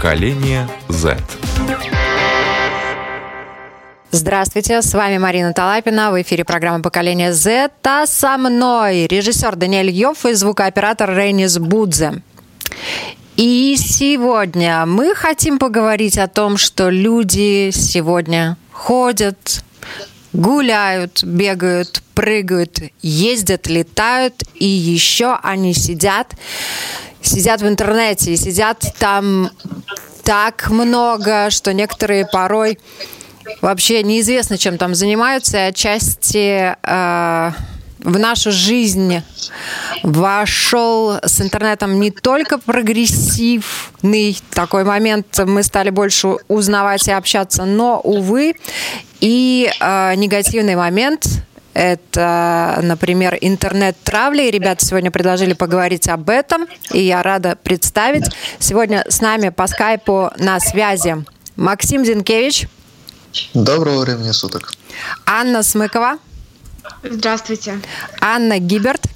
Поколение Z. Здравствуйте, с вами Марина Талапина, в эфире программы «Поколение Z», а со мной режиссер Даниэль Йофф и звукооператор Рейнис Будзе. И сегодня мы хотим поговорить о том, что люди сегодня ходят, гуляют, бегают, прыгают, ездят, летают, и еще они сидят, сидят в интернете, и сидят там так много, что некоторые порой вообще неизвестно, чем там занимаются, и отчасти э, в нашу жизнь вошел с интернетом не только прогрессивный такой момент, мы стали больше узнавать и общаться, но, увы, и э, негативный момент, это, например, интернет-травля. И ребята сегодня предложили поговорить об этом. И я рада представить. Сегодня с нами по скайпу на связи Максим Зинкевич. Доброго времени суток. Анна Смыкова. Здравствуйте. Анна Гиберт.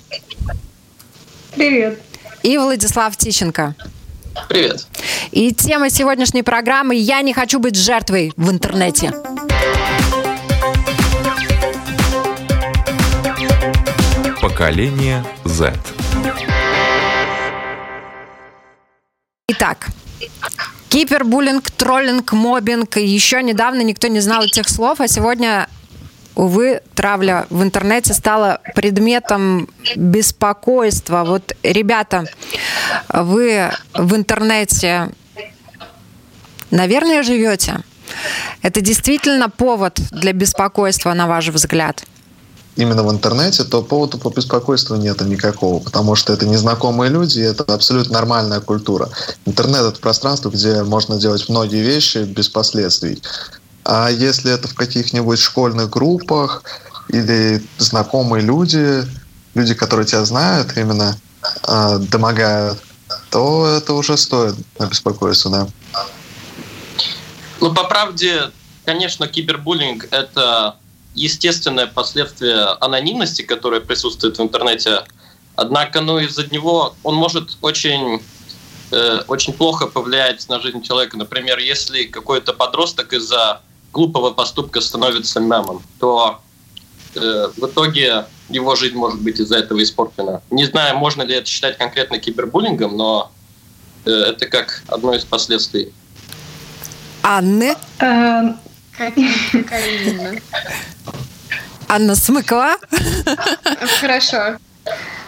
Привет. И Владислав Тищенко. Привет. И тема сегодняшней программы «Я не хочу быть жертвой в интернете». Поколение Z. Итак, кибербуллинг, троллинг, мобинг. Еще недавно никто не знал этих слов, а сегодня увы, травля в интернете стала предметом беспокойства. Вот, ребята, вы в интернете, наверное, живете. Это действительно повод для беспокойства, на ваш взгляд? Именно в интернете, то повода по беспокойству нет никакого, потому что это незнакомые люди, это абсолютно нормальная культура. Интернет — это пространство, где можно делать многие вещи без последствий. А если это в каких-нибудь школьных группах или знакомые люди, люди, которые тебя знают, именно э, домогают, то это уже стоит беспокойство, да. Ну, по правде, конечно, кибербуллинг — это естественное последствие анонимности, которая присутствует в интернете. Однако, ну, из-за него он может очень э, очень плохо повлиять на жизнь человека. Например, если какой-то подросток из-за глупого поступка становится мемом, то э, в итоге его жизнь может быть из-за этого испорчена. Не знаю, можно ли это считать конкретно кибербуллингом, но э, это как одно из последствий. Анны? Именно? Анна Смыкова? Хорошо.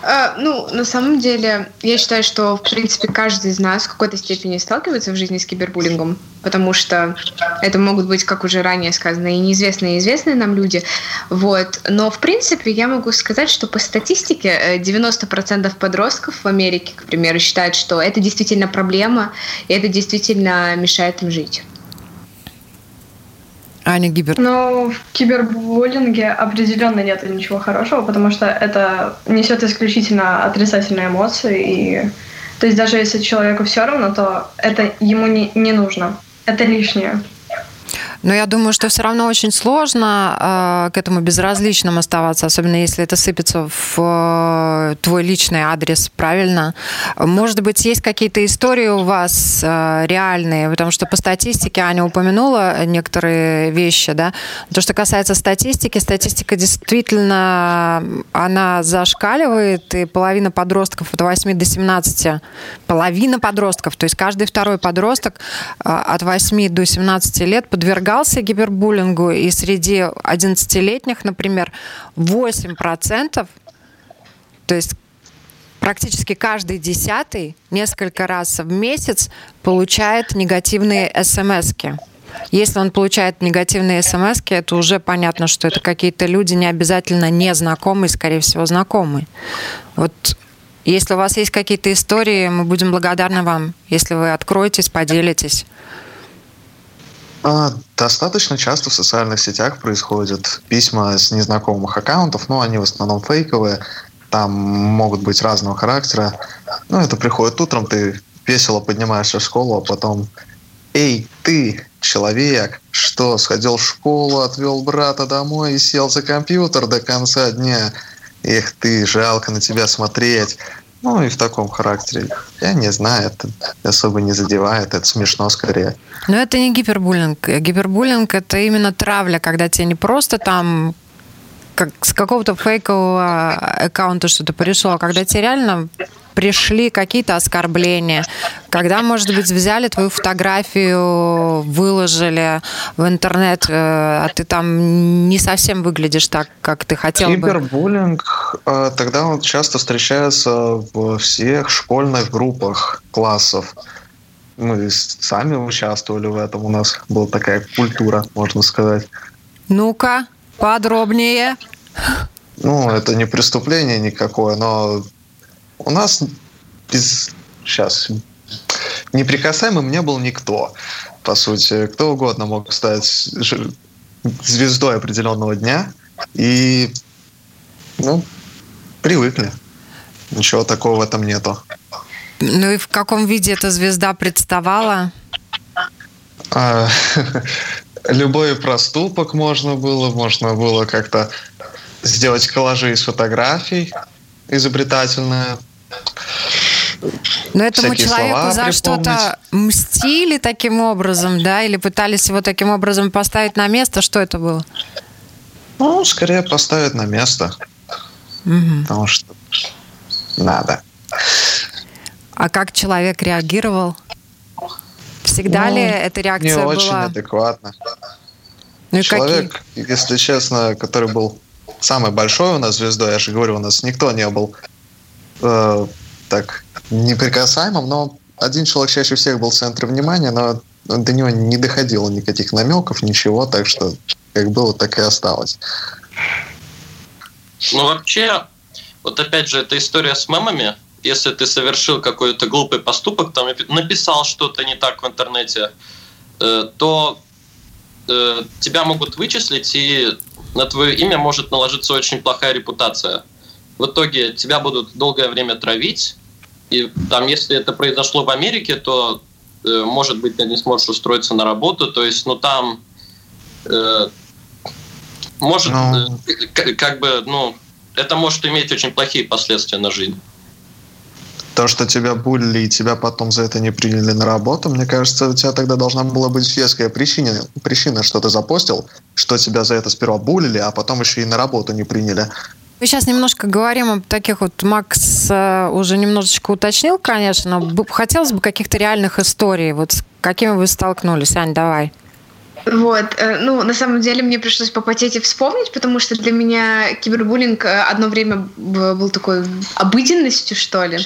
А, ну, на самом деле, я считаю, что, в принципе, каждый из нас в какой-то степени сталкивается в жизни с кибербуллингом, потому что это могут быть, как уже ранее сказано, и неизвестные, и известные нам люди. Вот. Но, в принципе, я могу сказать, что по статистике 90% подростков в Америке, к примеру, считают, что это действительно проблема, и это действительно мешает им жить. Аня Гибер. Ну, в кибербуллинге определенно нет ничего хорошего, потому что это несет исключительно отрицательные эмоции. И... То есть даже если человеку все равно, то это ему не, не нужно. Это лишнее. Но я думаю, что все равно очень сложно э, к этому безразличным оставаться, особенно если это сыпется в э, твой личный адрес, правильно? Может быть, есть какие-то истории у вас э, реальные, потому что по статистике Аня упомянула некоторые вещи, да. То, что касается статистики, статистика действительно, она зашкаливает, и половина подростков от 8 до 17, половина подростков, то есть каждый второй подросток э, от 8 до 17 лет подвергался подвергался гипербуллингу, и среди 11-летних, например, 8%, то есть практически каждый десятый несколько раз в месяц получает негативные смс -ки. Если он получает негативные смс, это уже понятно, что это какие-то люди не обязательно незнакомые, скорее всего, знакомые. Вот если у вас есть какие-то истории, мы будем благодарны вам, если вы откроетесь, поделитесь. А, достаточно часто в социальных сетях происходят письма с незнакомых аккаунтов, но они в основном фейковые, там могут быть разного характера. Ну, это приходит утром, ты весело поднимаешься в школу, а потом «Эй, ты, человек, что, сходил в школу, отвел брата домой и сел за компьютер до конца дня? Эх ты, жалко на тебя смотреть». Ну и в таком характере. Я не знаю, это особо не задевает, это смешно скорее. Но это не гипербуллинг. Гипербуллинг это именно травля, когда тебе не просто там как с какого-то фейкового аккаунта что-то пришло, а когда тебе реально пришли какие-то оскорбления, когда, может быть, взяли твою фотографию, выложили в интернет, э, а ты там не совсем выглядишь так, как ты хотел бы. Кибербуллинг э, тогда он часто встречается во всех школьных группах классов. Мы сами участвовали в этом, у нас была такая культура, можно сказать. Ну-ка, подробнее. Ну, это не преступление никакое, но у нас без... Сейчас. Неприкасаемым не был никто, по сути. Кто угодно мог стать звездой определенного дня. И, ну, привыкли. Ничего такого в этом нету. Ну и в каком виде эта звезда представала? А, любой проступок можно было, можно было как-то сделать коллажи из фотографий изобретательные. Но этому человеку за что-то мстили таким образом, да, или пытались его таким образом поставить на место? Что это было? Ну, скорее поставить на место. Угу. Потому что надо. А как человек реагировал? Всегда ну, ли эта реакция не была? Не очень адекватно. Ну, человек, какие? если честно, который был самой большой у нас звездой, я же говорю, у нас никто не был э, так неприкасаемым, но один человек чаще всех был в центре внимания, но до него не доходило никаких намеков, ничего, так что как было, так и осталось. Ну, вообще, вот опять же, эта история с мемами, если ты совершил какой-то глупый поступок, там написал что-то не так в интернете, э, то э, тебя могут вычислить, и на твое имя может наложиться очень плохая репутация – в итоге тебя будут долгое время травить, и там, если это произошло в Америке, то, э, может быть, ты не сможешь устроиться на работу, то есть, ну, там э, может, ну... э, как бы, ну, это может иметь очень плохие последствия на жизнь. То, что тебя булили и тебя потом за это не приняли на работу, мне кажется, у тебя тогда должна была быть веская причина, причина, что ты запостил, что тебя за это сперва булили, а потом еще и на работу не приняли. Мы сейчас немножко говорим об таких вот, Макс э, уже немножечко уточнил, конечно, но хотелось бы каких-то реальных историй. Вот с какими вы столкнулись? Ань, давай. Вот, э, ну, на самом деле мне пришлось попотеть и вспомнить, потому что для меня кибербуллинг э, одно время был такой обыденностью, что ли.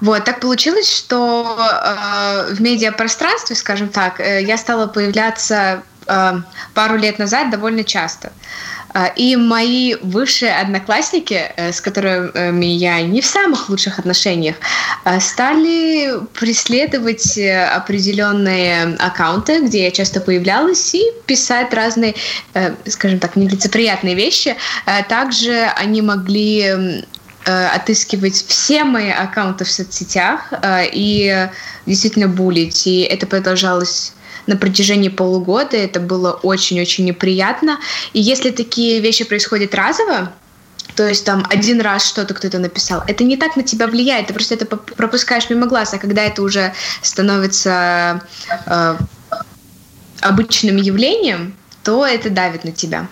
Вот, так получилось, что э, в медиапространстве, скажем так, э, я стала появляться э, пару лет назад довольно часто. А, и мои высшие одноклассники, э, с которыми я не в самых лучших отношениях, э, стали преследовать э, определенные аккаунты, где я часто появлялась, и писать разные, скажем так, нелицеприятные вещи. Также они могли отыскивать все мои аккаунты в соцсетях и действительно булить. И это продолжалось на протяжении полугода. Это было очень-очень неприятно. И если такие вещи происходят разово, то есть там один раз что-то кто-то написал, это не так на тебя влияет, ты просто это пропускаешь мимо глаз, а когда это уже становится э, обычным явлением, то это давит на тебя.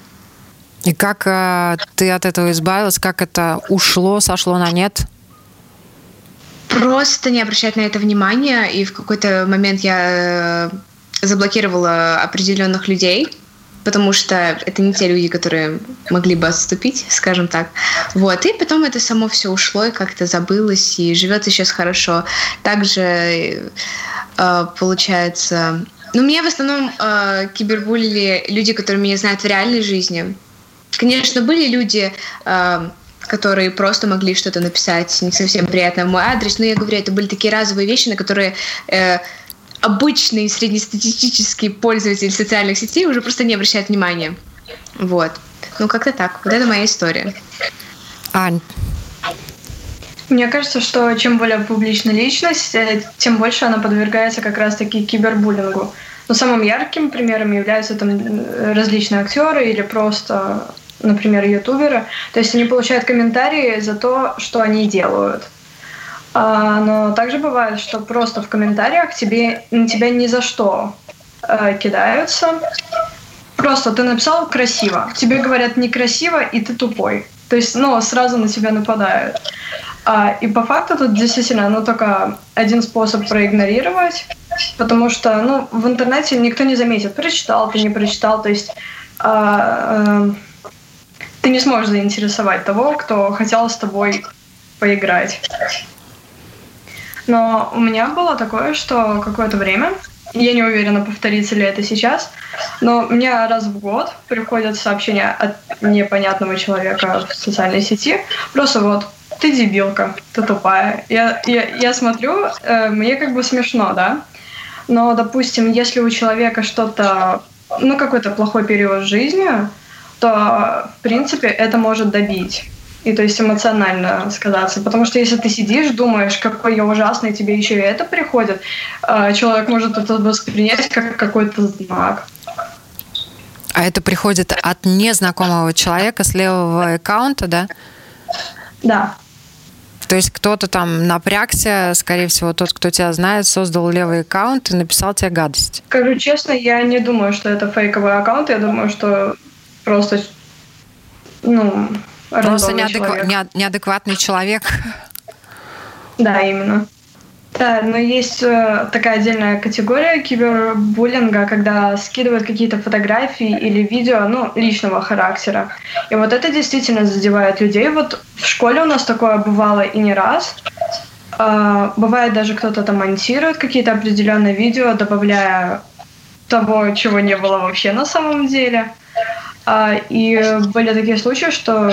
И как э, ты от этого избавилась? Как это ушло, сошло на нет? Просто не обращать на это внимания. И в какой-то момент я э, заблокировала определенных людей, потому что это не те люди, которые могли бы отступить, скажем так. Вот. И потом это само все ушло и как-то забылось, и живет сейчас хорошо. Также э, получается... Ну, меня в основном э, кибербулили люди, которые меня знают в реальной жизни. Конечно, были люди, э, которые просто могли что-то написать не совсем приятно в мой адрес, но я говорю, это были такие разовые вещи, на которые э, обычный среднестатистический пользователь социальных сетей уже просто не обращает внимания. Вот. Ну, как-то так. Вот это моя история. Ань. Мне кажется, что чем более публичная личность, э, тем больше она подвергается как раз-таки кибербуллингу. Но самым ярким примером являются там различные актеры или просто, например, ютуберы. То есть они получают комментарии за то, что они делают. А, но также бывает, что просто в комментариях тебе, на тебя ни за что э, кидаются. Просто ты написал красиво, тебе говорят некрасиво, и ты тупой. То есть, ну, сразу на тебя нападают. А, и по факту тут действительно, ну, только один способ проигнорировать, потому что, ну, в интернете никто не заметит, прочитал ты, не прочитал, то есть а, а, ты не сможешь заинтересовать того, кто хотел с тобой поиграть. Но у меня было такое, что какое-то время, я не уверена, повторится ли это сейчас, но мне раз в год приходят сообщения от непонятного человека в социальной сети. Просто вот, ты дебилка, ты тупая. Я, я, я смотрю, э, мне как бы смешно, да? Но, допустим, если у человека что-то, ну, какой-то плохой период жизни, то, в принципе, это может добить и то есть эмоционально сказаться. Потому что если ты сидишь, думаешь, какой я ужасный, тебе еще и это приходит, а, человек может это воспринять как какой-то знак. А это приходит от незнакомого человека с левого аккаунта, да? Да. То есть кто-то там напрягся, скорее всего, тот, кто тебя знает, создал левый аккаунт и написал тебе гадость. Скажу честно, я не думаю, что это фейковый аккаунт. Я думаю, что просто, ну, Просто неадеква- человек. неадекватный человек. Да, именно. Да, но есть э, такая отдельная категория кибербуллинга, когда скидывают какие-то фотографии или видео, ну, личного характера. И вот это действительно задевает людей. Вот в школе у нас такое бывало и не раз. Э, бывает даже кто-то там монтирует какие-то определенные видео, добавляя того, чего не было вообще на самом деле. А, и были такие случаи, что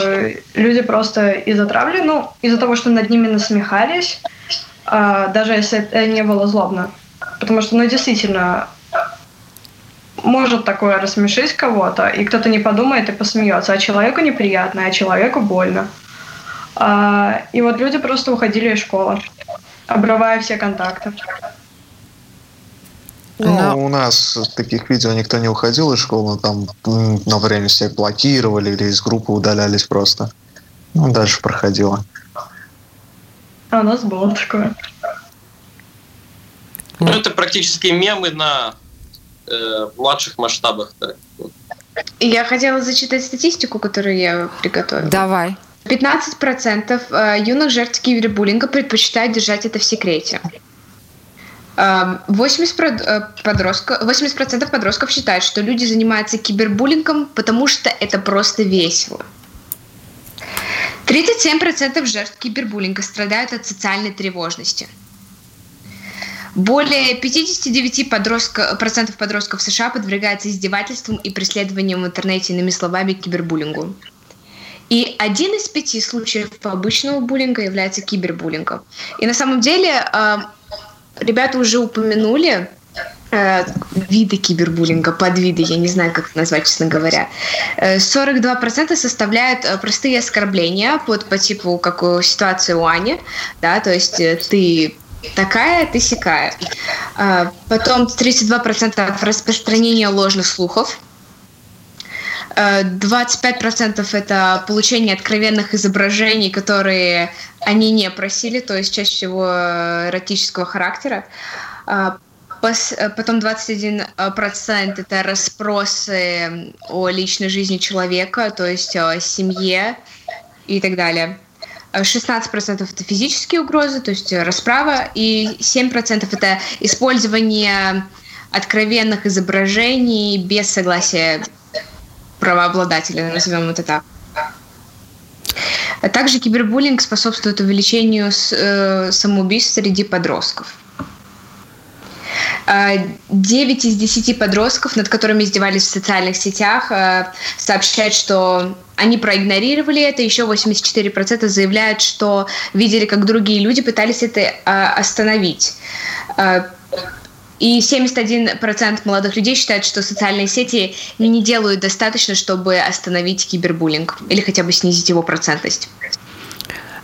люди просто из-за травли, ну, из-за того, что над ними насмехались, а, даже если это не было злобно. Потому что, ну, действительно, может такое рассмешить кого-то, и кто-то не подумает и посмеется, а человеку неприятно, а человеку больно. А, и вот люди просто уходили из школы, обрывая все контакты. Ну, у нас таких видео никто не уходил из школы, там на время всех блокировали или из группы удалялись просто. Ну, дальше проходило. А у нас было такое. Ну, это практически мемы на э, младших масштабах. Так. Я хотела зачитать статистику, которую я приготовила. Давай. 15% э, юных жертв кибербуллинга предпочитают держать это в секрете. 80%, э, подростков, 80% подростков считают, что люди занимаются кибербуллингом, потому что это просто весело. 37% жертв кибербуллинга страдают от социальной тревожности. Более 59% подростка, процентов подростков США подвергаются издевательствам и преследованиям в интернете, иными словами, кибербуллингу. И один из пяти случаев обычного буллинга является кибербуллингом. И на самом деле ребята уже упомянули э, виды кибербуллинга, подвиды, я не знаю, как это назвать, честно говоря. 42% э, составляют э, простые оскорбления под, по типу, как у ситуации у Ани, да, то есть ты такая, ты сякая. Потом 32% распространения ложных слухов, 25% это получение откровенных изображений, которые они не просили, то есть чаще всего эротического характера. А, потом 21% это расспросы о личной жизни человека, то есть о семье и так далее. 16% это физические угрозы, то есть расправа, и 7% это использование откровенных изображений без согласия правообладателя, назовем это так. А также кибербуллинг способствует увеличению э, самоубийств среди подростков. 9 из 10 подростков, над которыми издевались в социальных сетях, э, сообщают, что они проигнорировали это. Еще 84% заявляют, что видели, как другие люди пытались это э, остановить. И 71% молодых людей считают, что социальные сети не делают достаточно, чтобы остановить кибербуллинг или хотя бы снизить его процентность.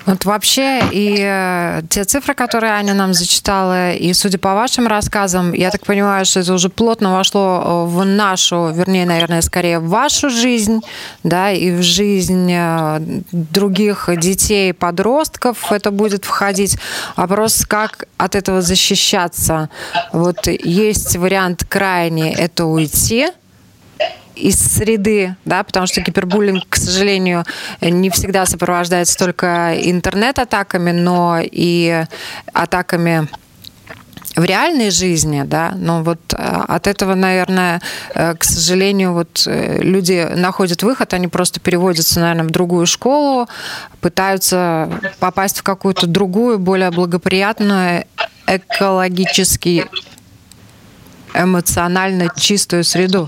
Вот вообще и э, те цифры, которые Аня нам зачитала, и судя по вашим рассказам, я так понимаю, что это уже плотно вошло э, в нашу, вернее, наверное, скорее в вашу жизнь, да, и в жизнь э, других детей, подростков это будет входить. Вопрос, как от этого защищаться. Вот есть вариант крайний, это уйти, из среды, да, потому что кибербуллинг, к сожалению, не всегда сопровождается только интернет-атаками, но и атаками в реальной жизни, да, но вот э, от этого, наверное, э, к сожалению, вот э, люди находят выход, они просто переводятся, наверное, в другую школу, пытаются попасть в какую-то другую, более благоприятную, экологически эмоционально чистую среду.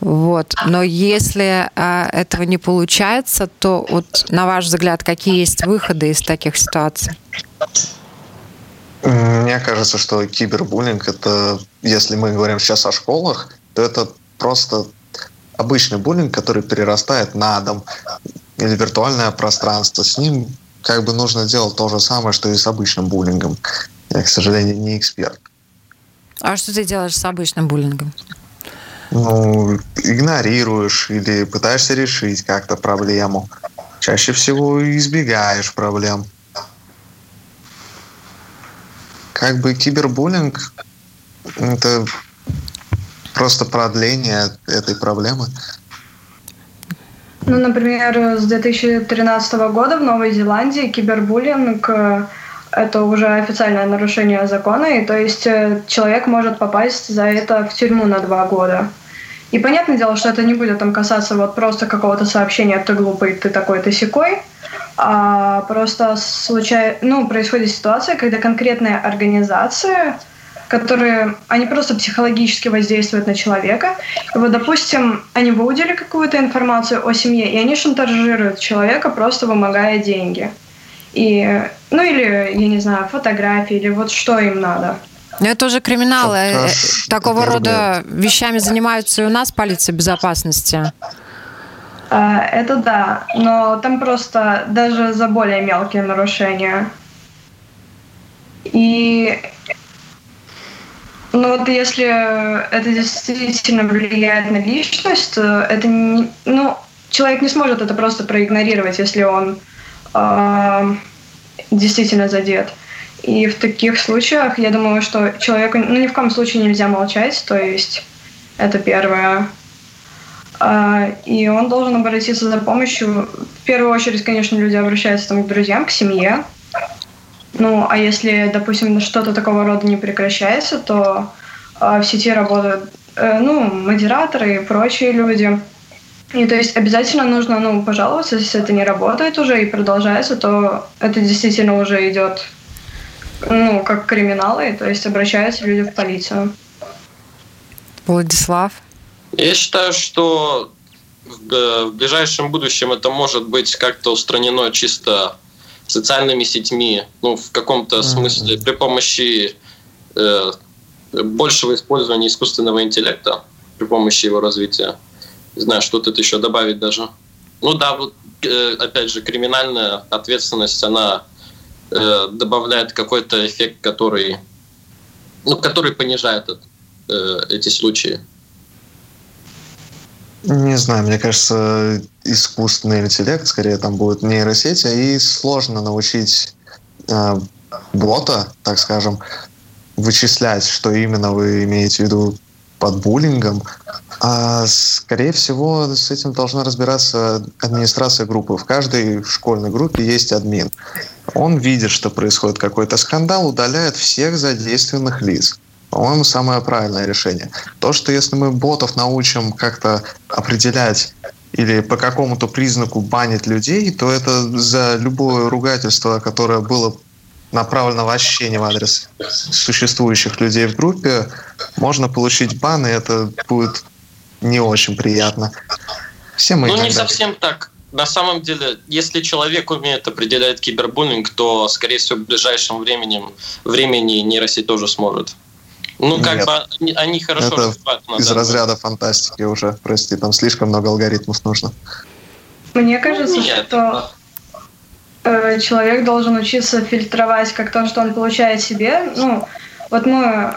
Вот. Но если а, этого не получается, то вот на ваш взгляд, какие есть выходы из таких ситуаций? Мне кажется, что кибербуллинг это, если мы говорим сейчас о школах, то это просто обычный буллинг, который перерастает на дом или виртуальное пространство. С ним как бы нужно делать то же самое, что и с обычным буллингом. Я, к сожалению, не эксперт. А что ты делаешь с обычным буллингом? Ну, игнорируешь или пытаешься решить как-то проблему. Чаще всего избегаешь проблем. Как бы кибербуллинг – это просто продление этой проблемы. Ну, например, с 2013 года в Новой Зеландии кибербуллинг это уже официальное нарушение закона, и то есть э, человек может попасть за это в тюрьму на два года. И понятное дело, что это не будет там касаться вот просто какого-то сообщения «ты глупый, ты такой, ты секой», а просто случай, ну, происходит ситуация, когда конкретная организация, которые, они просто психологически воздействуют на человека. И вот, допустим, они выудили какую-то информацию о семье, и они шантажируют человека, просто вымогая деньги. И, ну или, я не знаю, фотографии, или вот что им надо. Но это уже криминалы. Э, такого рода вещами занимаются и у нас полиция безопасности. А, это да, но там просто даже за более мелкие нарушения. И ну вот если это действительно влияет на личность, то это не, ну человек не сможет это просто проигнорировать, если он э, действительно задет. И в таких случаях я думаю, что человеку ну, ни в коем случае нельзя молчать, то есть это первое. А, и он должен обратиться за помощью. В первую очередь, конечно, люди обращаются там, к друзьям, к семье. Ну, а если, допустим, что-то такого рода не прекращается, то а, в сети работают э, ну, модераторы и прочие люди. И то есть обязательно нужно ну, пожаловаться, если это не работает уже и продолжается, то это действительно уже идет ну, как криминалы, то есть обращаются люди в полицию. Владислав? Я считаю, что в, ближайшем будущем это может быть как-то устранено чисто социальными сетьми, ну, в каком-то mm-hmm. смысле, при помощи э, большего использования искусственного интеллекта, при помощи его развития. Не знаю, что тут еще добавить даже. Ну да, вот э, опять же, криминальная ответственность, она э, добавляет какой-то эффект, который, ну, который понижает это, э, эти случаи. Не знаю, мне кажется, искусственный интеллект, скорее там будет нейросеть, и сложно научить э, бота, так скажем, вычислять, что именно вы имеете в виду под буллингом. А, скорее всего, с этим должна разбираться администрация группы. В каждой школьной группе есть админ. Он видит, что происходит какой-то скандал, удаляет всех задействованных лиц. По-моему, самое правильное решение. То, что если мы ботов научим как-то определять или по какому-то признаку банить людей, то это за любое ругательство, которое было направлено вообще не в адрес существующих людей в группе, можно получить бан, и это будет не очень приятно. Все мы ну, не совсем так. На самом деле, если человек умеет определять кибербуллинг, то, скорее всего, в ближайшем времени, времени нейросеть тоже сможет. Ну, как Нет. бы они, они хорошо Это развивают. из да. разряда фантастики уже, прости, там слишком много алгоритмов нужно. Мне кажется, Нет. что э, человек должен учиться фильтровать как то, что он получает себе. Ну, вот мы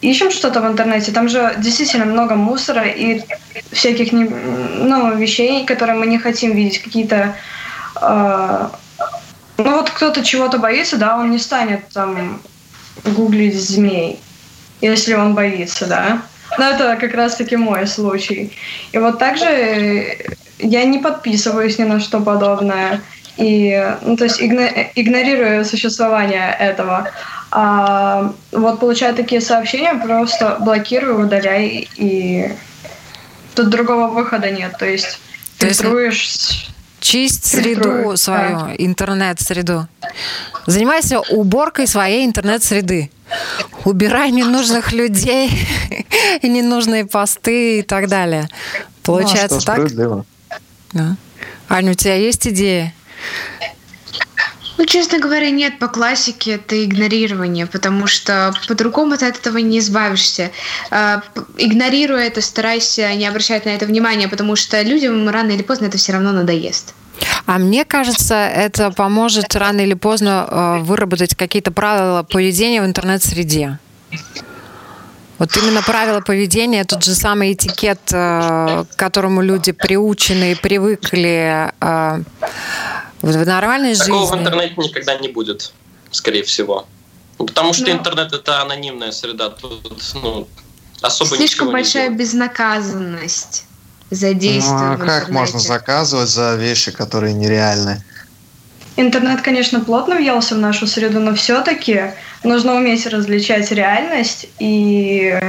ищем что-то в интернете, там же действительно много мусора и всяких не, ну, вещей, которые мы не хотим видеть, какие-то... Э, ну вот кто-то чего-то боится, да, он не станет там гуглить змей, если он боится, да. Но это как раз-таки мой случай. И вот также я не подписываюсь ни на что подобное. И, ну, то есть игнорирую существование этого. А вот получая такие сообщения, просто блокирую, удаляй, и тут другого выхода нет. То есть то фильтруешь... Чисть среду свою, да. интернет-среду. Занимайся уборкой своей интернет-среды. Убирай ненужных людей и ненужные посты и так далее. Получается ну, а так? Да. Аня, у тебя есть идея? Ну, честно говоря, нет, по классике это игнорирование, потому что по-другому ты от этого не избавишься. А, игнорируя это, старайся не обращать на это внимания, потому что людям рано или поздно это все равно надоест. А мне кажется, это поможет рано или поздно а, выработать какие-то правила поведения в интернет-среде. Вот именно правила поведения, тот же самый этикет, а, к которому люди приучены и привыкли в нормальной Такого жизни... в интернете никогда не будет, скорее всего. Потому что Но... Ну. интернет это анонимная среда. Тут ну, особо Слишком большая не безнаказанность за действия. Ну, а как можно заказывать за вещи, которые нереальны? Интернет, конечно, плотно въелся в нашу среду, но все-таки нужно уметь различать реальность и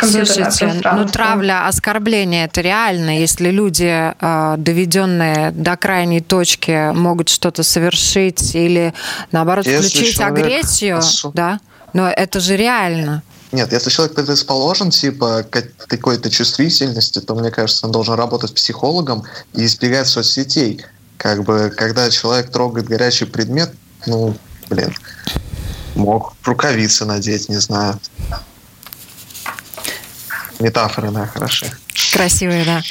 Слушайте, ну травля, оскорбление это реально, если люди, э, доведенные до крайней точки, могут что-то совершить или наоборот если включить агрессию, осу... да, но это же реально. Нет, если человек предрасположен, типа, к какой-то чувствительности, то, мне кажется, он должен работать психологом и избегать соцсетей. Как бы, когда человек трогает горячий предмет, ну, блин, мог рукавицы надеть, не знаю. Метафоры, да, хороши. Красивые, да.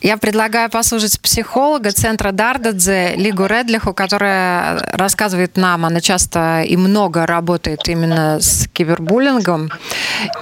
Я предлагаю послушать психолога Центра Дардадзе Лигу Редлиху, которая рассказывает нам, она часто и много работает именно с кибербуллингом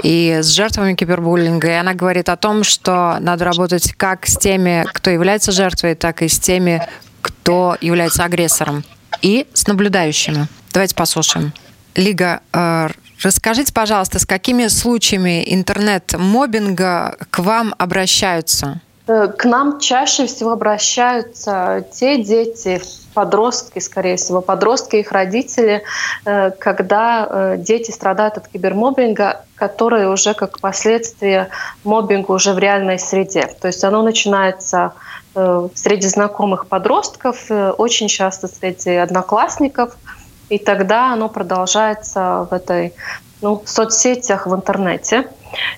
и с жертвами кибербуллинга. И она говорит о том, что надо работать как с теми, кто является жертвой, так и с теми, кто является агрессором, и с наблюдающими. Давайте послушаем. Лига, э, Расскажите, пожалуйста, с какими случаями интернет-моббинга к вам обращаются? Э, к нам чаще всего обращаются те дети, подростки, скорее всего, подростки, их родители, э, когда э, дети страдают от кибермоббинга, которые уже как последствие моббинга уже в реальной среде. То есть оно начинается среди знакомых подростков, очень часто среди одноклассников – и тогда оно продолжается в этой ну, в соцсетях, в интернете.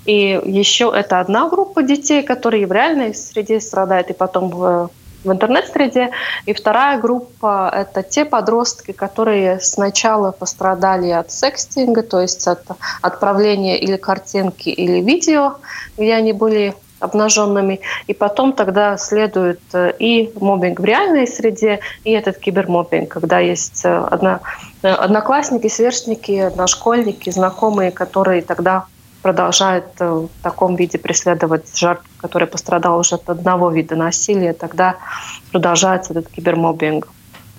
И еще это одна группа детей, которые в реальной среде страдают, и потом в, в интернет-среде. И вторая группа – это те подростки, которые сначала пострадали от секстинга, то есть от отправления или картинки, или видео, где они были обнаженными. И потом тогда следует э, и мобинг в реальной среде, и этот кибермобинг, когда есть э, одна, э, одноклассники, сверстники, одношкольники, знакомые, которые тогда продолжают в таком виде преследовать жертв, который пострадал уже от одного вида насилия, тогда продолжается этот кибермобинг.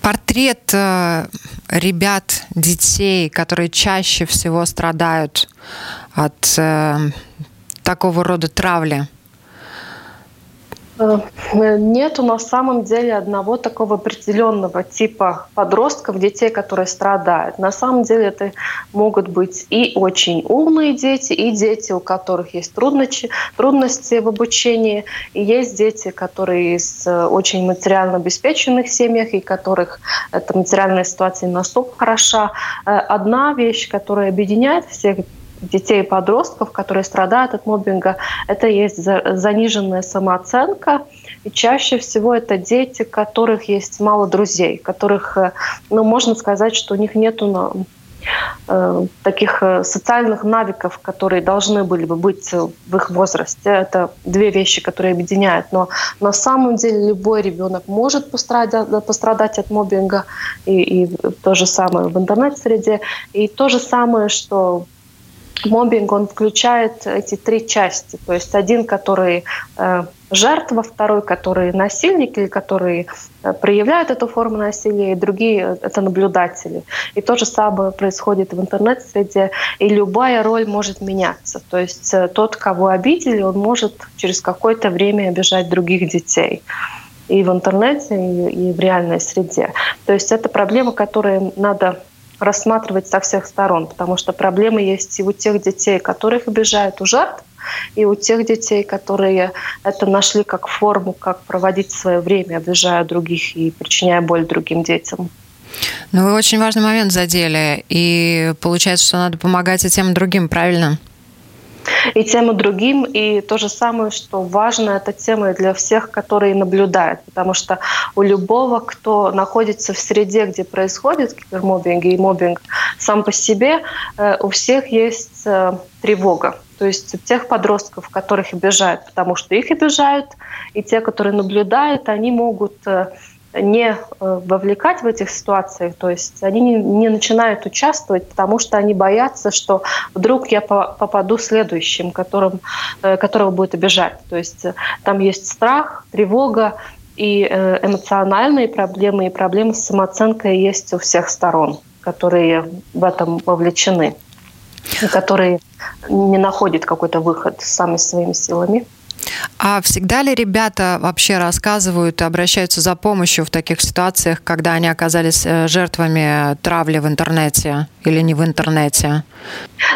Портрет ребят, детей, которые чаще всего страдают от такого рода травли, нету на самом деле одного такого определенного типа подростков, детей, которые страдают. На самом деле это могут быть и очень умные дети, и дети, у которых есть трудности, трудности в обучении, и есть дети, которые из э, очень материально обеспеченных семьях, и которых эта материальная ситуация настолько хороша. Э, одна вещь, которая объединяет всех детей и подростков, которые страдают от моббинга, это есть заниженная самооценка. И чаще всего это дети, которых есть мало друзей, которых, э, ну, можно сказать, что у них нету Э, таких э, социальных навыков, которые должны были бы быть в их возрасте. Это две вещи, которые объединяют. Но на самом деле любой ребенок может пострадать, от мобинга, и, и то же самое в интернет-среде. И то же самое, что Мобинг, он включает эти три части. То есть один, который э, жертва, второй, который насильник или который э, проявляет эту форму насилия, и другие — это наблюдатели. И то же самое происходит в интернет-среде, и любая роль может меняться. То есть э, тот, кого обидели, он может через какое-то время обижать других детей и в интернете, и, и в реальной среде. То есть это проблема, которую надо рассматривать со всех сторон, потому что проблемы есть и у тех детей, которых обижают у жертв, и у тех детей, которые это нашли как форму, как проводить свое время, обижая других и причиняя боль другим детям. Ну, вы очень важный момент задели, и получается, что надо помогать и тем другим, правильно? И тем и другим. И то же самое, что важно, эта тема для всех, которые наблюдают. Потому что у любого, кто находится в среде, где происходит кибермобинг и мобинг сам по себе, э, у всех есть э, тревога. То есть тех подростков, которых обижают, потому что их обижают, и те, которые наблюдают, они могут э, не э, вовлекать в этих ситуациях, то есть они не, не начинают участвовать, потому что они боятся, что вдруг я попаду следующим, которым, э, которого будет обижать. То есть э, там есть страх, тревога, и эмоциональные проблемы, и проблемы с самооценкой есть у всех сторон, которые в этом вовлечены, которые не находят какой-то выход сами своими силами. А всегда ли ребята вообще рассказывают и обращаются за помощью в таких ситуациях, когда они оказались э, жертвами травли в интернете или не в интернете?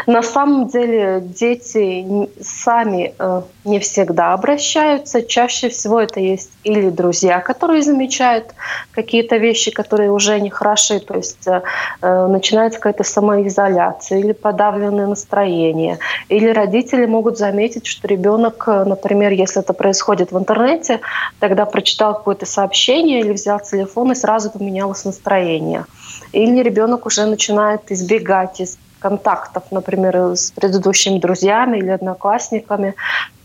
На самом деле дети сами э, не всегда обращаются. Чаще всего это есть или друзья, которые замечают какие-то вещи, которые уже не хороши, то есть э, э, начинается какая-то самоизоляция или подавленное настроение, или родители могут заметить, что ребенок, э, например, если это происходит в интернете, тогда прочитал какое-то сообщение или взял телефон и сразу поменялось настроение. Или ребенок уже начинает избегать из контактов, например, с предыдущими друзьями или одноклассниками.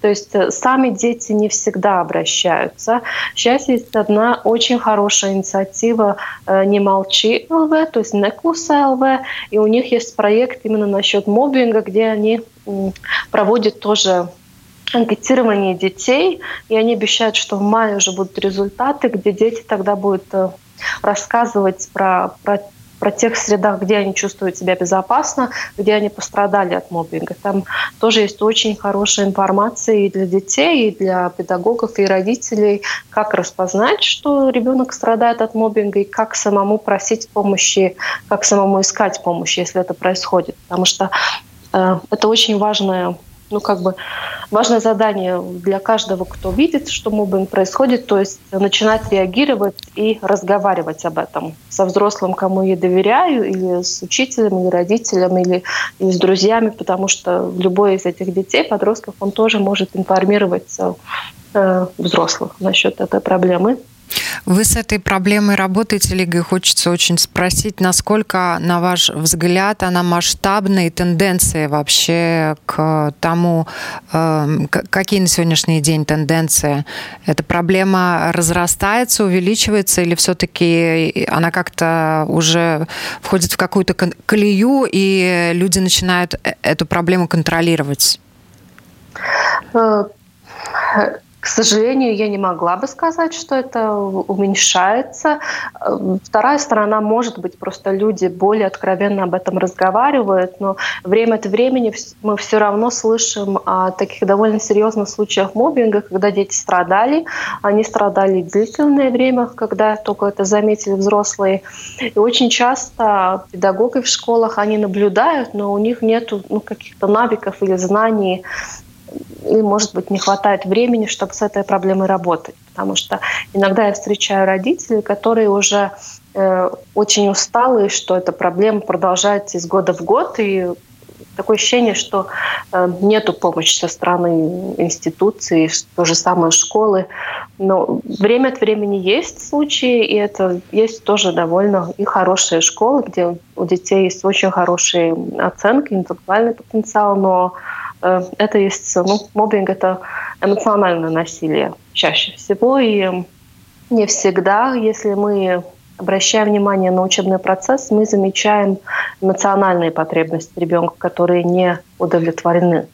То есть э, сами дети не всегда обращаются. Сейчас есть одна очень хорошая инициатива э, «Не молчи ЛВ», то есть «Некуса ЛВ», и у них есть проект именно насчет мобинга, где они проводят тоже анкетирование детей, и они обещают, что в мае уже будут результаты, где дети тогда будут э, рассказывать про, про про тех средах, где они чувствуют себя безопасно, где они пострадали от мобинга. Там тоже есть очень хорошая информация и для детей, и для педагогов, и родителей, как распознать, что ребенок страдает от мобинга, и как самому просить помощи, как самому искать помощь, если это происходит. Потому что э, это очень важная ну, как бы важное задание для каждого, кто видит, что мобинг происходит, то есть начинать реагировать и разговаривать об этом со взрослым, кому я доверяю, или с учителем, или родителем, или, или с друзьями, потому что любой из этих детей, подростков, он тоже может информировать э, взрослых насчет этой проблемы. Вы с этой проблемой работаете, Лига, и хочется очень спросить, насколько, на ваш взгляд, она масштабна и тенденции вообще к тому, эм, какие на сегодняшний день тенденции? Эта проблема разрастается, увеличивается, или все-таки она как-то уже входит в какую-то колею, и люди начинают э, эту проблему контролировать? К сожалению, я не могла бы сказать, что это уменьшается. Вторая сторона, может быть, просто люди более откровенно об этом разговаривают, но время от времени мы все равно слышим о таких довольно серьезных случаях мобинга, когда дети страдали. Они страдали длительное время, когда только это заметили взрослые. И очень часто педагоги в школах, они наблюдают, но у них нет ну, каких-то навыков или знаний и, может быть, не хватает времени, чтобы с этой проблемой работать. Потому что иногда я встречаю родителей, которые уже э, очень усталы, что эта проблема продолжается из года в год, и такое ощущение, что э, нету помощи со стороны институций, то же самое школы. Но время от времени есть случаи, и это есть тоже довольно и хорошие школы, где у детей есть очень хорошие оценки, интеллектуальный потенциал, но это есть, ну, мобинг – это эмоциональное насилие чаще всего, и не всегда, если мы обращаем внимание на учебный процесс, мы замечаем эмоциональные потребности ребенка, которые не удовлетворены.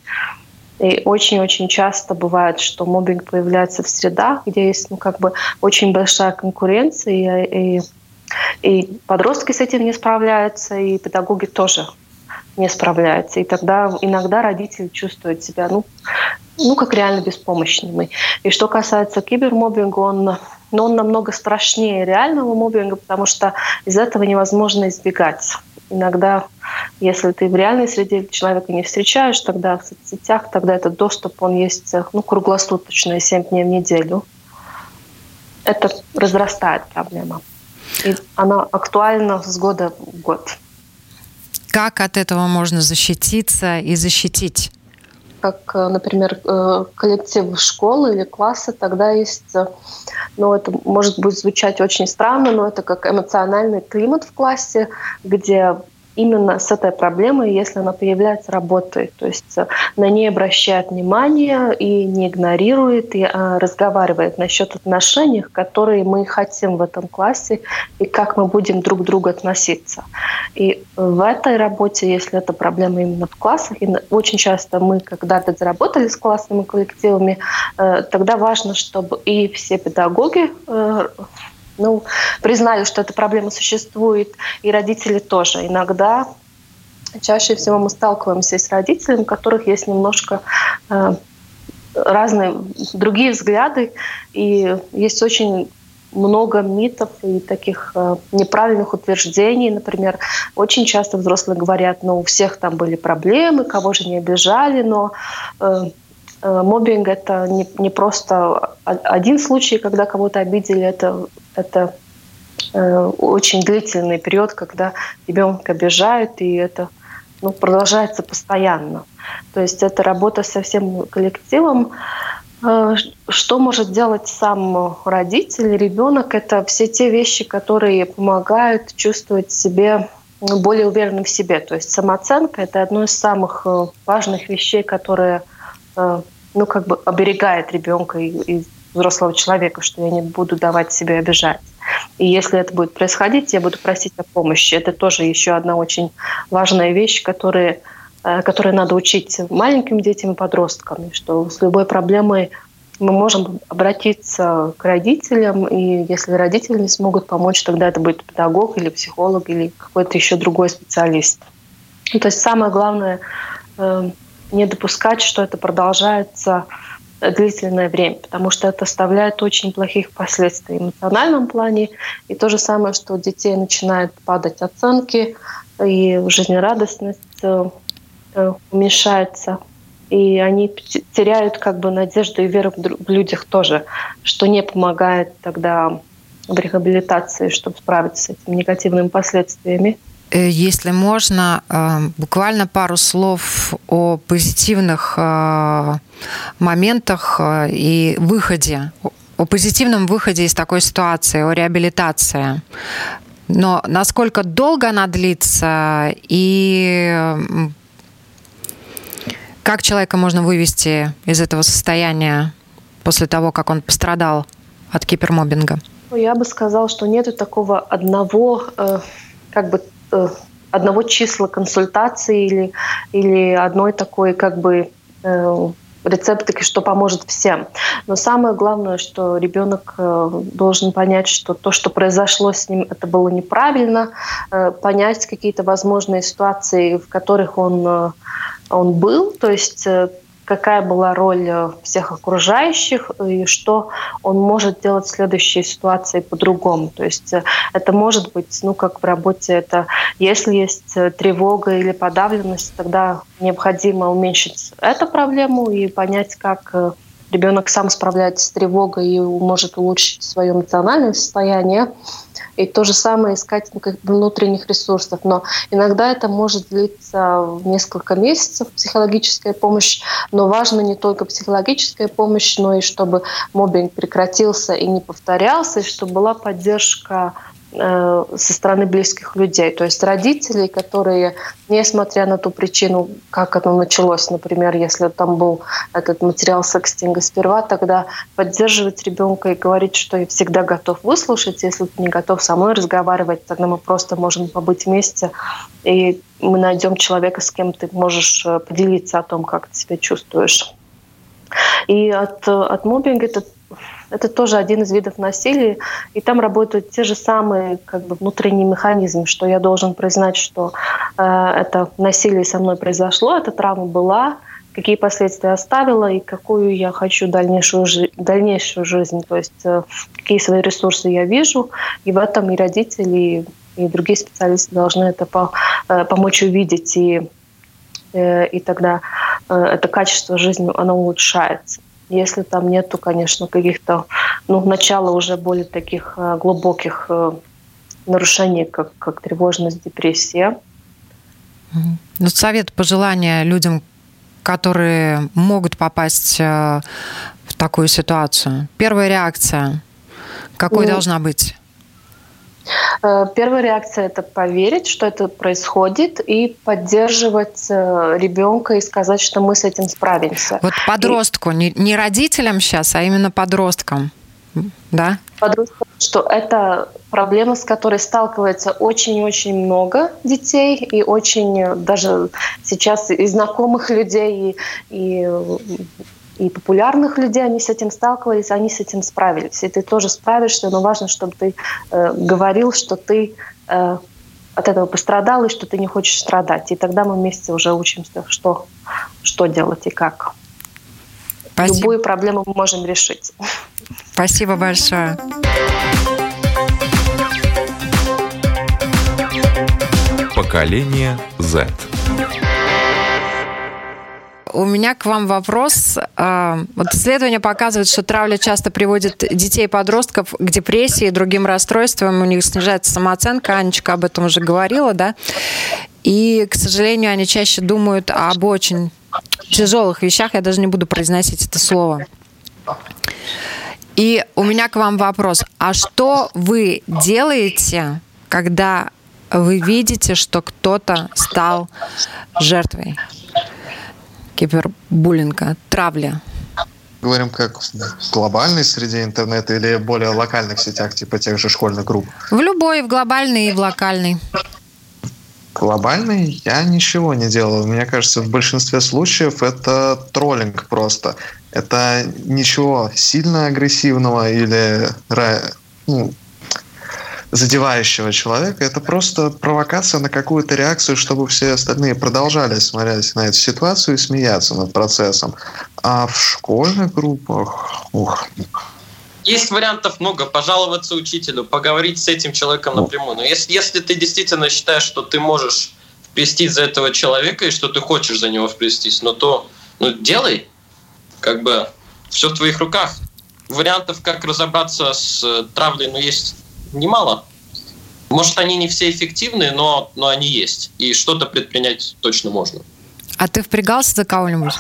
И очень-очень часто бывает, что мобинг появляется в средах, где есть ну, как бы очень большая конкуренция, и, и, и подростки с этим не справляются, и педагоги тоже не справляются. И тогда иногда родители чувствуют себя, ну, ну как реально беспомощными. И что касается кибермобинга, он но он намного страшнее реального мобинга, потому что из этого невозможно избегать. Иногда, если ты в реальной среде человека не встречаешь, тогда в соцсетях, тогда этот доступ, он есть ну, круглосуточно, 7 дней в неделю. Это разрастает проблема. И она актуальна с года в год. Как от этого можно защититься и защитить? как, э, например, э, коллектив школы или класса, тогда есть, э, ну, это может быть звучать очень странно, но это как эмоциональный климат в классе, где именно с этой проблемой, если она появляется, работает. То есть э, на ней обращает внимание и не игнорирует, и а, разговаривает насчет отношений, которые мы хотим в этом классе, и как мы будем друг к другу относиться. И в этой работе, если это проблема именно в классах, и очень часто мы когда-то заработали с классными коллективами, э, тогда важно, чтобы и все педагоги э, ну, признали, что эта проблема существует, и родители тоже. Иногда, чаще всего мы сталкиваемся с родителями, у которых есть немножко э, разные другие взгляды, и есть очень много митов и таких э, неправильных утверждений. Например, очень часто взрослые говорят, ну, у всех там были проблемы, кого же не обижали, но э, Э, мобинг это не, не просто один случай, когда кого-то обидели, это, это э, очень длительный период, когда ребенка обижают, и это ну, продолжается постоянно. То есть это работа со всем коллективом. Э, что может делать сам родитель, ребенок? Это все те вещи, которые помогают чувствовать себе более уверенным в себе. То есть самооценка – это одно из самых э, важных вещей, которые ну, как бы оберегает ребенка и, и взрослого человека, что я не буду давать себе обижать. И если это будет происходить, я буду просить о помощи. Это тоже еще одна очень важная вещь, которая, э, которой надо учить маленьким детям и подросткам, что с любой проблемой мы можем обратиться к родителям, и если родители не смогут помочь, тогда это будет педагог или психолог или какой-то еще другой специалист. Ну, то есть самое главное э, не допускать, что это продолжается длительное время, потому что это оставляет очень плохих последствий в эмоциональном плане. И то же самое, что у детей начинают падать оценки, и жизнерадостность э, э, уменьшается. И они теряют как бы надежду и веру в людях тоже, что не помогает тогда в реабилитации, чтобы справиться с этими негативными последствиями. Э, если можно, э, буквально пару слов о позитивных э, моментах и выходе, о позитивном выходе из такой ситуации, о реабилитации. Но насколько долго она длится и как человека можно вывести из этого состояния после того, как он пострадал от кибермобинга? Ну, я бы сказала, что нет такого одного как бы одного числа консультации или, или одной такой как бы э, рецептики, что поможет всем. Но самое главное, что ребенок э, должен понять, что то, что произошло с ним, это было неправильно, понять какие-то возможные ситуации, в которых он, он был, то есть какая была роль э, всех окружающих и что он может делать в следующей ситуации по-другому. То есть э, это может быть, ну, как в работе, это если есть э, тревога или подавленность, тогда необходимо уменьшить эту проблему и понять, как ребенок сам справляется с тревогой и может улучшить свое эмоциональное состояние. И то же самое искать ну, как внутренних ресурсов. Но иногда это может длиться несколько месяцев, психологическая помощь. Но важно не только психологическая помощь, но и чтобы мобинг прекратился и не повторялся, и чтобы была поддержка со стороны близких людей. То есть родителей, которые, несмотря на ту причину, как это началось, например, если там был этот материал секстинга сперва, тогда поддерживать ребенка и говорить, что я всегда готов выслушать, если ты не готов со мной разговаривать, тогда мы просто можем побыть вместе, и мы найдем человека, с кем ты можешь э, поделиться о том, как ты себя чувствуешь. И от, от мобинга это, это тоже один из видов насилия. И там работают те же самые как бы, внутренние механизмы, что я должен признать, что э, это насилие со мной произошло, эта травма была, какие последствия оставила и какую я хочу дальнейшую, жи- дальнейшую жизнь, то есть э, какие свои ресурсы я вижу. И в этом и родители, и другие специалисты должны это по, э, помочь увидеть и э, и тогда э, это качество жизни, оно улучшается. Если там нету, конечно, каких-то, ну, начала уже более таких э, глубоких нарушений, как, как тревожность, депрессия. Ну, совет, пожелания людям, которые могут попасть в такую ситуацию. Первая реакция, какой ну, должна быть? Э, первая реакция – это поверить, что это происходит, и поддерживать э, ребенка и сказать, что мы с этим справимся. Вот подростку, и... не, не родителям сейчас, а именно подросткам, да? Подросткам, что это проблема, с которой сталкивается очень-очень много детей, и очень даже сейчас и знакомых людей, и, и и популярных людей, они с этим сталкивались, они с этим справились. И ты тоже справишься, но важно, чтобы ты э, говорил, что ты э, от этого пострадал и что ты не хочешь страдать. И тогда мы вместе уже учимся, что, что делать и как. Спасибо. Любую проблему мы можем решить. Спасибо большое. Поколение Z. У меня к вам вопрос. А, вот исследования показывают, что травля часто приводит детей и подростков к депрессии и другим расстройствам. У них снижается самооценка. Анечка об этом уже говорила, да? И, к сожалению, они чаще думают об очень тяжелых вещах. Я даже не буду произносить это слово. И у меня к вам вопрос. А что вы делаете, когда вы видите, что кто-то стал жертвой? Кибербуллинга, травли? Говорим как в глобальной среде интернета или более локальных сетях, типа тех же школьных групп? В любой, в глобальной и в локальной. Глобальный я ничего не делаю. Мне кажется, в большинстве случаев это троллинг просто. Это ничего сильно агрессивного или ну, задевающего человека, это просто провокация на какую-то реакцию, чтобы все остальные продолжали смотреть на эту ситуацию и смеяться над процессом. А в школьных группах... Ух, есть вариантов много. Пожаловаться учителю, поговорить с этим человеком напрямую. Но если, если ты действительно считаешь, что ты можешь вплестись за этого человека и что ты хочешь за него вплестись, ну то ну, делай. Как бы все в твоих руках. Вариантов, как разобраться с э, травлей, ну, есть немало. Может, они не все эффективны, но, но они есть. И что-то предпринять точно можно. А ты впрягался за кого-нибудь?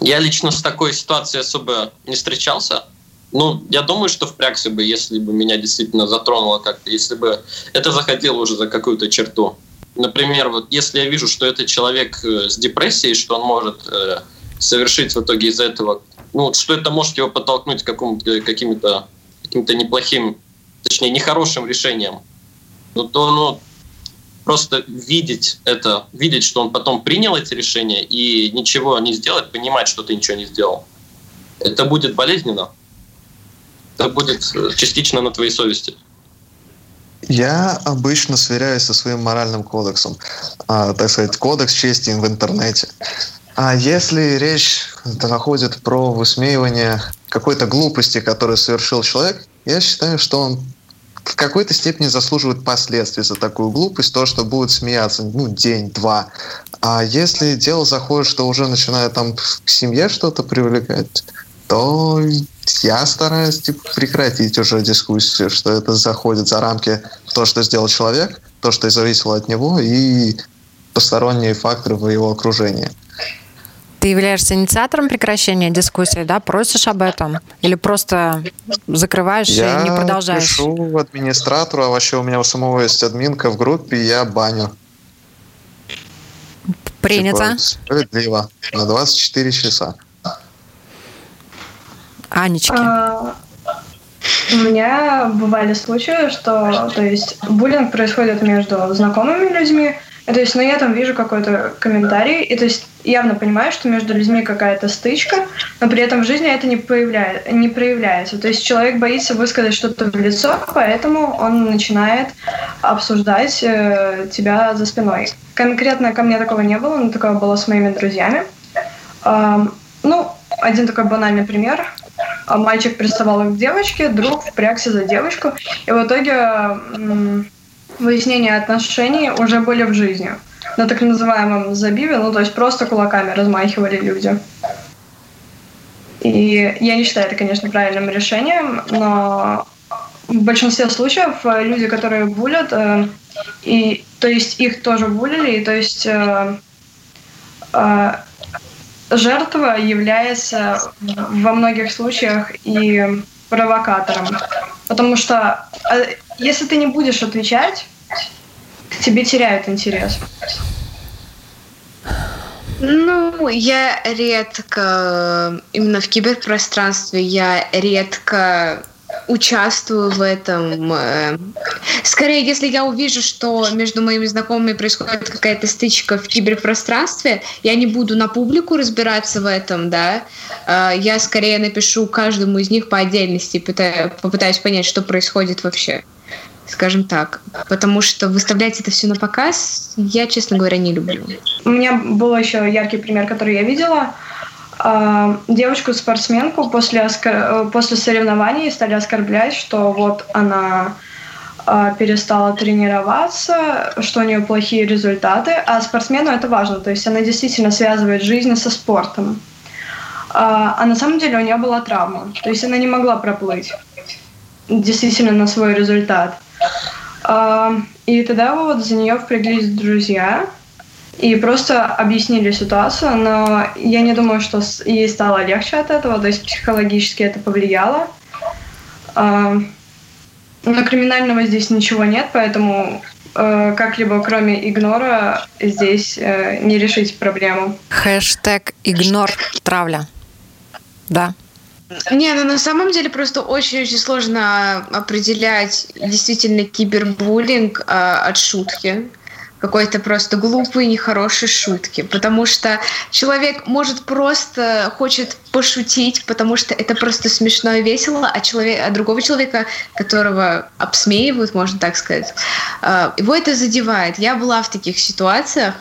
Я лично с такой ситуацией особо не встречался. Ну, я думаю, что впрягся бы, если бы меня действительно затронуло как-то, если бы это заходило уже за какую-то черту. Например, вот если я вижу, что это человек э, с депрессией, что он может э, совершить в итоге из-за этого, ну, что это может его подтолкнуть к каким-то каким-то неплохим точнее, нехорошим решением, ну, то ну, просто видеть это, видеть, что он потом принял эти решения и ничего не сделать, понимать, что ты ничего не сделал, это будет болезненно. Это будет э, частично на твоей совести. Я обычно сверяюсь со своим моральным кодексом, а, так сказать, кодекс чести в интернете. А если речь заходит про высмеивание какой-то глупости, которую совершил человек, я считаю, что он в какой-то степени заслуживает последствий за такую глупость, то, что будет смеяться, ну, день-два. А если дело заходит, что уже начинает там к семье что-то привлекать, то я стараюсь типа, прекратить уже дискуссию, что это заходит за рамки то, что сделал человек, то, что зависело от него, и посторонние факторы в его окружении. Ты являешься инициатором прекращения дискуссии, да? Просишь об этом? Или просто закрываешь я и не продолжаешь? Я пишу администратору, а вообще у меня у самого есть админка в группе, я баню. Принято. Типа, справедливо. На 24 часа. Анечки. А, у меня бывали случаи, что то есть буллинг происходит между знакомыми людьми, то есть, но я там вижу какой-то комментарий, и то есть явно понимаю, что между людьми какая-то стычка, но при этом в жизни это не, появляет, не проявляется. То есть человек боится высказать что-то в лицо, поэтому он начинает обсуждать э, тебя за спиной. Конкретно ко мне такого не было, но такое было с моими друзьями. Э, ну, один такой банальный пример. Мальчик приставал к девочке, друг впрягся за девочку, и в итоге э, выяснение отношений уже были в жизни на так называемом забиве, ну то есть просто кулаками размахивали люди. И я не считаю это, конечно, правильным решением, но в большинстве случаев э, люди, которые булят, э, и то есть их тоже булили, и то есть э, э, жертва является во многих случаях и провокатором. Потому что э, если ты не будешь отвечать, к тебе теряют интерес. Ну, я редко, именно в киберпространстве, я редко участвую в этом. Э, скорее, если я увижу, что между моими знакомыми происходит какая-то стычка в киберпространстве, я не буду на публику разбираться в этом, да. Э, я скорее напишу каждому из них по отдельности, попытаюсь понять, что происходит вообще скажем так. Потому что выставлять это все на показ я, честно говоря, не люблю. У меня был еще яркий пример, который я видела. А, девочку-спортсменку после, оскор... Э, после соревнований стали оскорблять, что вот она а, перестала тренироваться, что у нее плохие результаты, а спортсмену это важно, то есть она действительно связывает жизнь со спортом. А, а на самом деле у нее была травма, то есть она не могла проплыть действительно на свой результат. И тогда вот за нее впряглись друзья и просто объяснили ситуацию, но я не думаю, что ей стало легче от этого, то есть психологически это повлияло. Но криминального здесь ничего нет, поэтому э, как-либо кроме игнора здесь э, не решить проблему. Хэштег игнор травля. Да. Не, ну на самом деле просто очень-очень сложно определять действительно кибербуллинг а, от шутки какой-то просто глупой, нехорошей шутки, потому что человек может просто хочет пошутить, потому что это просто смешно и весело, а, человек, а другого человека, которого обсмеивают, можно так сказать, а, его это задевает. Я была в таких ситуациях,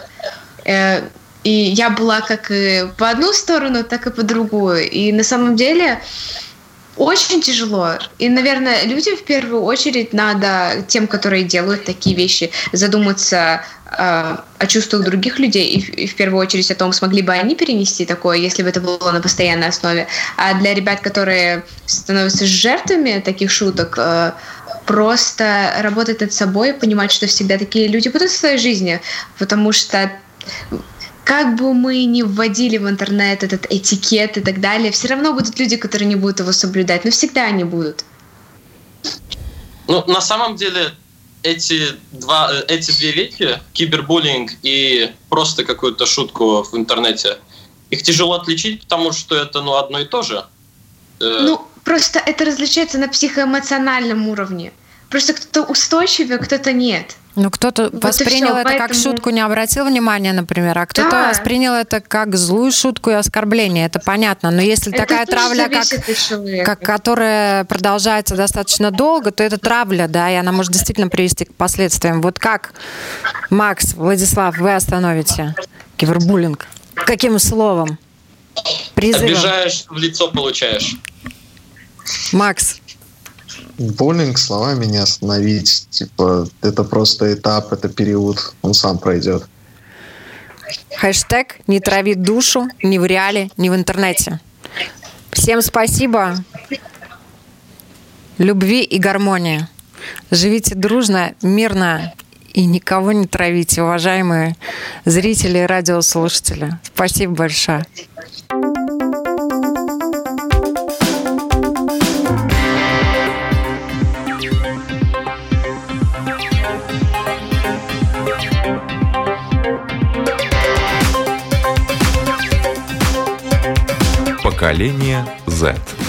э, и я была как и по одну сторону, так и по другую. И на самом деле очень тяжело. И, наверное, людям в первую очередь надо, тем, которые делают такие вещи, задуматься э, о чувствах других людей и, и в первую очередь о том, смогли бы они перенести такое, если бы это было на постоянной основе. А для ребят, которые становятся жертвами таких шуток, э, просто работать над собой, понимать, что всегда такие люди будут в своей жизни, потому что как бы мы ни вводили в интернет этот этикет и так далее, все равно будут люди, которые не будут его соблюдать, но всегда они будут. Ну, на самом деле, эти, два, э, эти две вещи, кибербуллинг и просто какую-то шутку в интернете, их тяжело отличить, потому что это ну, одно и то же. Э, ну, просто это различается на психоэмоциональном уровне. Просто кто-то устойчивее, кто-то нет. Ну, кто-то вот воспринял это поэтому... как шутку, не обратил внимания, например, а кто-то да. воспринял это как злую шутку и оскорбление. Это понятно. Но если это такая травля, как, как, которая продолжается достаточно долго, то это травля, да, и она может действительно привести к последствиям. Вот как, Макс, Владислав, вы остановите кибербуллинг? Каким словом? Призывом? Обижаешь, в лицо получаешь. Макс, Буллинг словами не остановить. Типа, это просто этап, это период, он сам пройдет. Хэштег «Не трави душу» ни в реале, ни в интернете. Всем спасибо. Любви и гармонии. Живите дружно, мирно и никого не травите, уважаемые зрители и радиослушатели. Спасибо большое. Поколение Z.